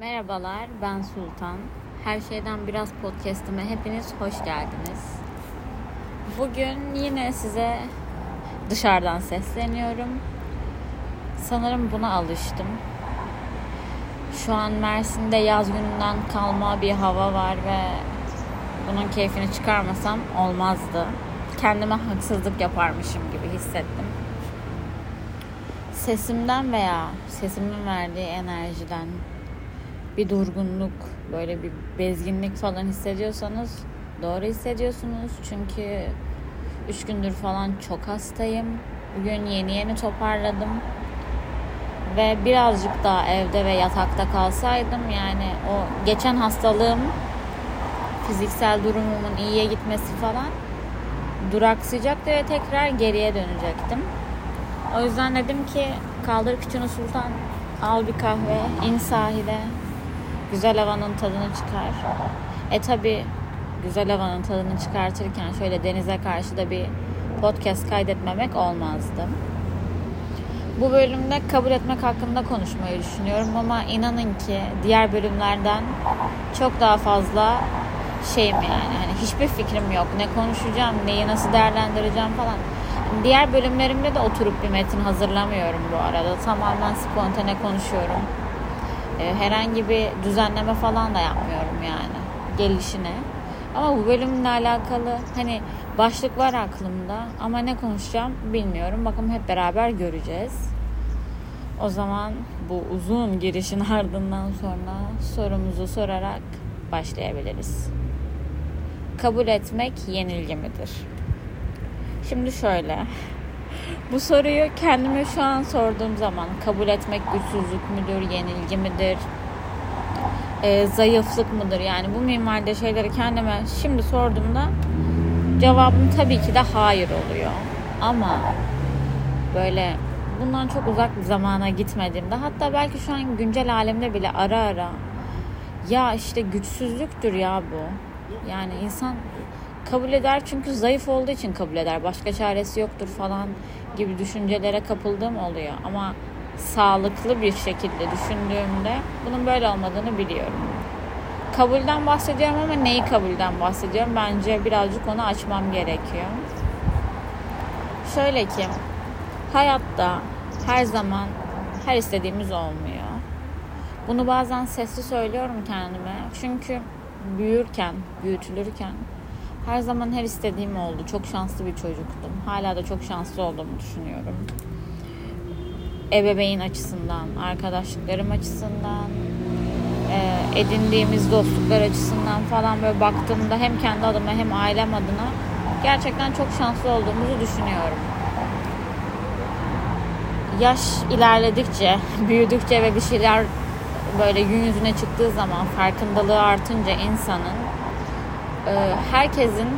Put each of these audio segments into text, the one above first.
Merhabalar, ben Sultan. Her şeyden biraz podcast'ime hepiniz hoş geldiniz. Bugün yine size dışarıdan sesleniyorum. Sanırım buna alıştım. Şu an Mersin'de yaz gününden kalma bir hava var ve bunun keyfini çıkarmasam olmazdı. Kendime haksızlık yaparmışım gibi hissettim. Sesimden veya sesimin verdiği enerjiden bir durgunluk, böyle bir bezginlik falan hissediyorsanız doğru hissediyorsunuz. Çünkü üç gündür falan çok hastayım. Bugün yeni yeni toparladım. Ve birazcık daha evde ve yatakta kalsaydım yani o geçen hastalığım fiziksel durumumun iyiye gitmesi falan duraksayacaktı ve tekrar geriye dönecektim. O yüzden dedim ki kaldır küçüğünü sultan al bir kahve in sahile güzel havanın tadını çıkar. E tabi güzel havanın tadını çıkartırken şöyle denize karşı da bir podcast kaydetmemek olmazdı. Bu bölümde kabul etmek hakkında konuşmayı düşünüyorum ama inanın ki diğer bölümlerden çok daha fazla şeyim yani. Hani hiçbir fikrim yok. Ne konuşacağım, neyi nasıl değerlendireceğim falan. Diğer bölümlerimde de oturup bir metin hazırlamıyorum bu arada. Tamamen spontane konuşuyorum. Ee, herhangi bir düzenleme falan da yapmıyorum yani gelişine. Ama bu bölümle alakalı hani başlık var aklımda ama ne konuşacağım bilmiyorum. Bakın hep beraber göreceğiz. O zaman bu uzun girişin ardından sonra sorumuzu sorarak başlayabiliriz. Kabul etmek yenilgi midir? Şimdi şöyle. Bu soruyu kendime şu an sorduğum zaman kabul etmek güçsüzlük müdür, yenilgi midir, e, zayıflık mıdır? Yani bu minvalde şeyleri kendime şimdi sorduğumda cevabım tabii ki de hayır oluyor. Ama böyle bundan çok uzak bir zamana gitmediğimde hatta belki şu an güncel alemde bile ara ara ya işte güçsüzlüktür ya bu. Yani insan kabul eder çünkü zayıf olduğu için kabul eder. Başka çaresi yoktur falan gibi düşüncelere kapıldığım oluyor. Ama sağlıklı bir şekilde düşündüğümde bunun böyle olmadığını biliyorum. Kabulden bahsediyorum ama neyi kabulden bahsediyorum? Bence birazcık onu açmam gerekiyor. Şöyle ki hayatta her zaman her istediğimiz olmuyor. Bunu bazen sesli söylüyorum kendime. Çünkü büyürken, büyütülürken her zaman her istediğim oldu. Çok şanslı bir çocuktum. Hala da çok şanslı olduğumu düşünüyorum. Ebeveyn açısından, arkadaşlıklarım açısından, e, edindiğimiz dostluklar açısından falan böyle baktığımda hem kendi adıma hem ailem adına gerçekten çok şanslı olduğumuzu düşünüyorum. Yaş ilerledikçe, büyüdükçe ve bir şeyler böyle gün yüzüne çıktığı zaman farkındalığı artınca insanın herkesin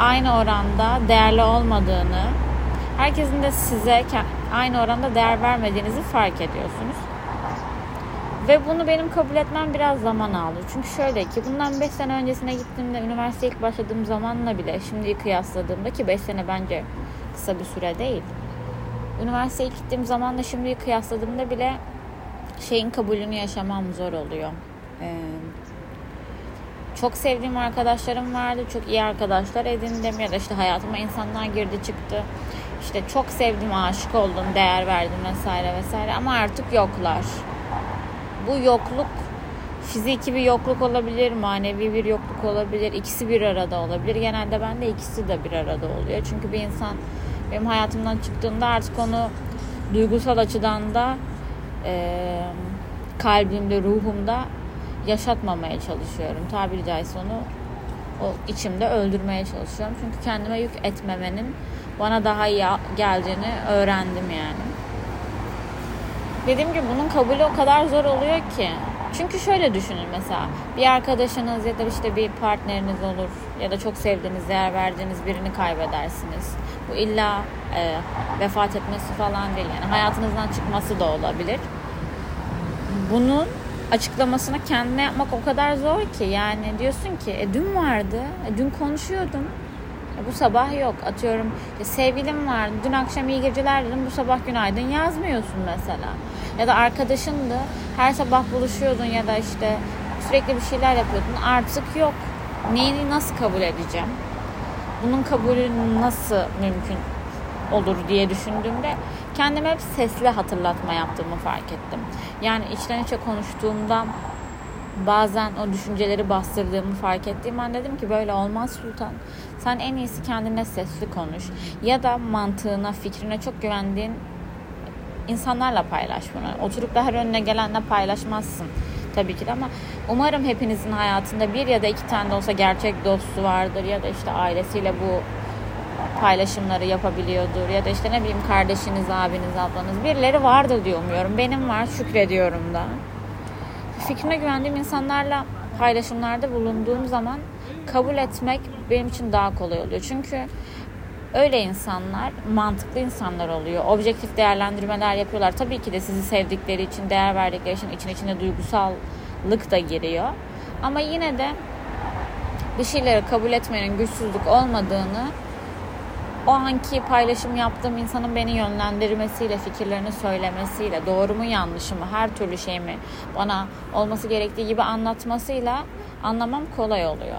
aynı oranda değerli olmadığını, herkesin de size aynı oranda değer vermediğinizi fark ediyorsunuz. Ve bunu benim kabul etmem biraz zaman aldı. Çünkü şöyle ki bundan 5 sene öncesine gittiğimde üniversiteye ilk başladığım zamanla bile şimdi kıyasladığımda ki 5 sene bence kısa bir süre değil. Üniversiteye gittiğim zamanla şimdi kıyasladığımda bile şeyin kabulünü yaşamam zor oluyor. Ee, çok sevdiğim arkadaşlarım vardı. Çok iyi arkadaşlar edindim ya da işte hayatıma insanlar girdi çıktı. İşte çok sevdim, aşık oldum, değer verdim vesaire vesaire ama artık yoklar. Bu yokluk fiziki bir yokluk olabilir, manevi bir yokluk olabilir. İkisi bir arada olabilir. Genelde bende ikisi de bir arada oluyor. Çünkü bir insan benim hayatımdan çıktığında artık onu duygusal açıdan da e, kalbimde, ruhumda yaşatmamaya çalışıyorum. Tabiri caizse onu o içimde öldürmeye çalışıyorum. Çünkü kendime yük etmemenin bana daha iyi geldiğini öğrendim yani. Dediğim gibi bunun kabulü o kadar zor oluyor ki. Çünkü şöyle düşünün mesela bir arkadaşınız ya da işte bir partneriniz olur ya da çok sevdiğiniz, değer verdiğiniz birini kaybedersiniz. Bu illa e, vefat etmesi falan değil yani hayatınızdan çıkması da olabilir. Bunun açıklamasını kendine yapmak o kadar zor ki yani diyorsun ki e, dün vardı, e, dün konuşuyordum, Bu sabah yok. Atıyorum sevgilim var. Dün akşam iyi geceler dedim. Bu sabah günaydın yazmıyorsun mesela. Ya da arkadaşındı. Her sabah buluşuyordun ya da işte sürekli bir şeyler yapıyordun. Artık yok. Neyini nasıl kabul edeceğim? Bunun kabulü nasıl mümkün olur diye düşündüğümde kendime hep sesli hatırlatma yaptığımı fark ettim. Yani içten içe konuştuğumda bazen o düşünceleri bastırdığımı fark ettiğim an dedim ki böyle olmaz Sultan. Sen en iyisi kendine sesli konuş. Ya da mantığına, fikrine çok güvendiğin insanlarla paylaş bunu. Oturup da her önüne gelenle paylaşmazsın tabii ki de ama umarım hepinizin hayatında bir ya da iki tane de olsa gerçek dostu vardır ya da işte ailesiyle bu paylaşımları yapabiliyordur ya da işte ne bileyim kardeşiniz, abiniz, ablanız birileri vardır diyor umuyorum. Benim var şükrediyorum da. Fikrine güvendiğim insanlarla paylaşımlarda bulunduğum zaman kabul etmek benim için daha kolay oluyor. Çünkü öyle insanlar mantıklı insanlar oluyor. Objektif değerlendirmeler yapıyorlar. Tabii ki de sizi sevdikleri için, değer verdikleri için için içine duygusallık da giriyor. Ama yine de bir şeyleri kabul etmenin güçsüzlük olmadığını o anki paylaşım yaptığım insanın beni yönlendirmesiyle, fikirlerini söylemesiyle, doğru mu yanlış mı, her türlü şey mi bana olması gerektiği gibi anlatmasıyla anlamam kolay oluyor.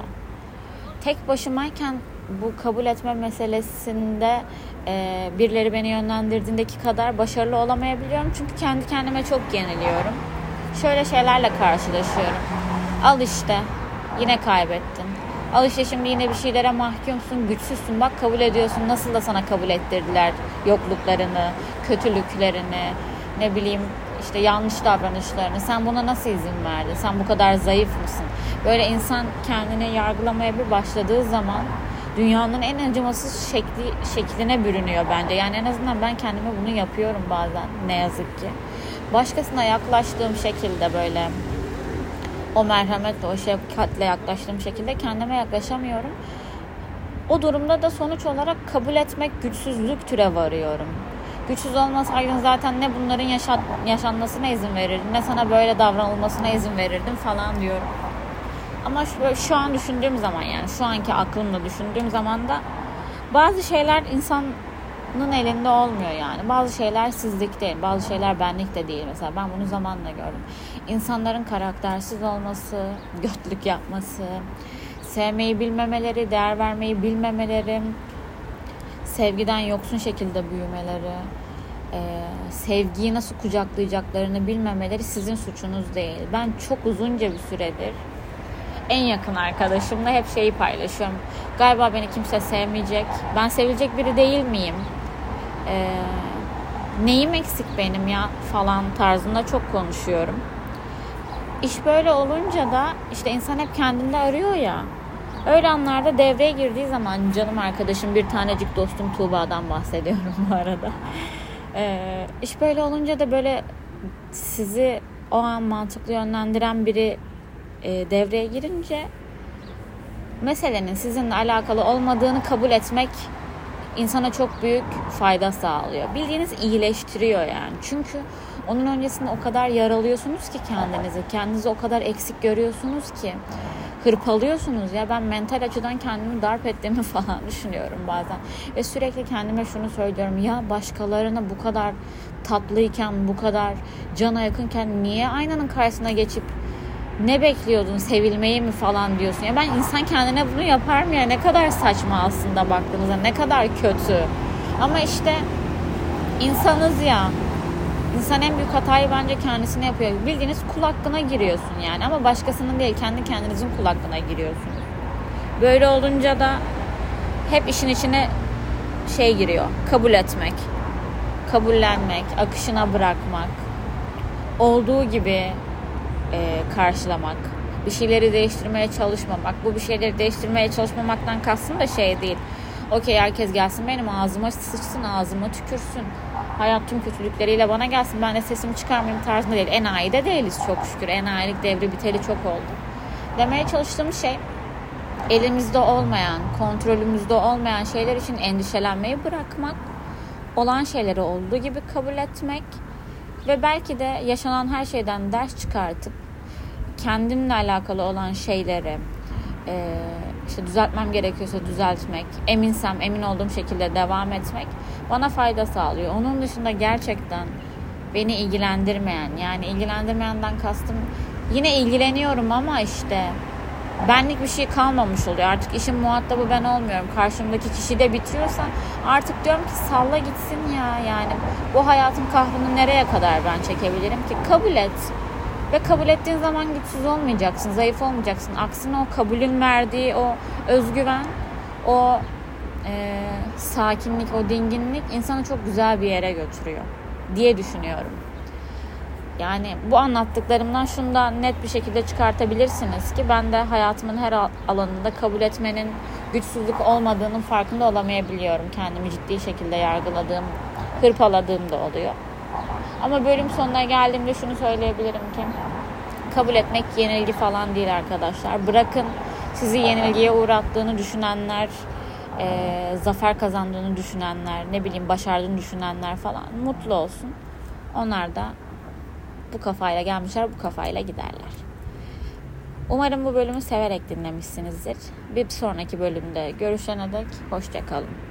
Tek başımayken bu kabul etme meselesinde e, birileri beni yönlendirdiğindeki kadar başarılı olamayabiliyorum. Çünkü kendi kendime çok yeniliyorum. Şöyle şeylerle karşılaşıyorum. Al işte yine kaybettin. Al işte şimdi yine bir şeylere mahkumsun, güçsüzsün. Bak kabul ediyorsun. Nasıl da sana kabul ettirdiler yokluklarını, kötülüklerini, ne bileyim işte yanlış davranışlarını. Sen buna nasıl izin verdin? Sen bu kadar zayıf mısın? Böyle insan kendini yargılamaya bir başladığı zaman dünyanın en acımasız şekli şekline bürünüyor bence. Yani en azından ben kendime bunu yapıyorum bazen ne yazık ki. Başkasına yaklaştığım şekilde böyle o merhametle, o şefkatle yaklaştığım şekilde kendime yaklaşamıyorum. O durumda da sonuç olarak kabul etmek güçsüzlük türe varıyorum. Güçsüz olmasaydın zaten ne bunların yaşat, yaşanmasına izin verirdin ne sana böyle davranılmasına izin verirdim falan diyorum. Ama şu, şu an düşündüğüm zaman yani şu anki aklımla düşündüğüm zaman da bazı şeyler insanın elinde olmuyor yani. Bazı şeyler sizlik değil, bazı şeyler benlik de değil mesela. Ben bunu zamanla gördüm. İnsanların karaktersiz olması, götlük yapması, sevmeyi bilmemeleri, değer vermeyi bilmemeleri, sevgiden yoksun şekilde büyümeleri, e, sevgiyi nasıl kucaklayacaklarını bilmemeleri sizin suçunuz değil. Ben çok uzunca bir süredir en yakın arkadaşımla hep şeyi paylaşıyorum. Galiba beni kimse sevmeyecek. Ben sevilecek biri değil miyim? Ee, neyim eksik benim ya falan tarzında çok konuşuyorum. İş böyle olunca da işte insan hep kendinde arıyor ya. Öyle anlarda devreye girdiği zaman canım arkadaşım bir tanecik dostum Tuğba'dan bahsediyorum bu arada. Ee, iş böyle olunca da böyle sizi o an mantıklı yönlendiren biri e, devreye girince meselenin sizinle alakalı olmadığını kabul etmek insana çok büyük fayda sağlıyor. Bildiğiniz iyileştiriyor yani. Çünkü onun öncesinde o kadar yaralıyorsunuz ki kendinizi. Kendinizi o kadar eksik görüyorsunuz ki hırpalıyorsunuz ya ben mental açıdan kendimi darp ettiğimi falan düşünüyorum bazen ve sürekli kendime şunu söylüyorum ya başkalarına bu kadar tatlıyken bu kadar cana yakınken niye aynanın karşısına geçip ne bekliyordun sevilmeyi mi falan diyorsun. Ya ben insan kendine bunu yapar mı ya ne kadar saçma aslında baktığınızda ne kadar kötü. Ama işte insanız ya. İnsan en büyük hatayı bence kendisine yapıyor. Bildiğiniz kul hakkına giriyorsun yani ama başkasının değil kendi kendinizin kul hakkına giriyorsunuz. Böyle olunca da hep işin içine şey giriyor. Kabul etmek, kabullenmek, akışına bırakmak, olduğu gibi e, karşılamak, bir şeyleri değiştirmeye çalışmamak. Bu bir şeyleri değiştirmeye çalışmamaktan kastım da şey değil. Okey herkes gelsin benim ağzıma sıçsın, ağzıma tükürsün. Hayat tüm kötülükleriyle bana gelsin. Ben de sesimi çıkarmayayım tarzında değil. Enayi de değiliz çok şükür. Enayilik devri biteli çok oldu. Demeye çalıştığım şey elimizde olmayan, kontrolümüzde olmayan şeyler için endişelenmeyi bırakmak, olan şeyleri olduğu gibi kabul etmek ve belki de yaşanan her şeyden ders çıkartıp kendimle alakalı olan şeyleri e, işte düzeltmem gerekiyorsa düzeltmek, eminsem emin olduğum şekilde devam etmek bana fayda sağlıyor. Onun dışında gerçekten beni ilgilendirmeyen yani ilgilendirmeyenden kastım yine ilgileniyorum ama işte benlik bir şey kalmamış oluyor. Artık işin muhatabı ben olmuyorum. Karşımdaki kişi de bitiyorsa artık diyorum ki salla gitsin ya. Yani bu hayatın kahrını nereye kadar ben çekebilirim ki? Kabul et. Ve kabul ettiğin zaman güçsüz olmayacaksın, zayıf olmayacaksın. Aksine o kabulün verdiği o özgüven, o e, sakinlik, o dinginlik insanı çok güzel bir yere götürüyor diye düşünüyorum. Yani bu anlattıklarımdan şunu da net bir şekilde çıkartabilirsiniz ki ben de hayatımın her alanında kabul etmenin güçsüzlük olmadığının farkında olamayabiliyorum. Kendimi ciddi şekilde yargıladığım, hırpaladığım da oluyor. Ama bölüm sonuna geldiğimde şunu söyleyebilirim ki kabul etmek yenilgi falan değil arkadaşlar. Bırakın sizi yenilgiye uğrattığını düşünenler, e, zafer kazandığını düşünenler, ne bileyim başardığını düşünenler falan mutlu olsun. Onlar da bu kafayla gelmişler, bu kafayla giderler. Umarım bu bölümü severek dinlemişsinizdir. Bir sonraki bölümde görüşene dek hoşçakalın.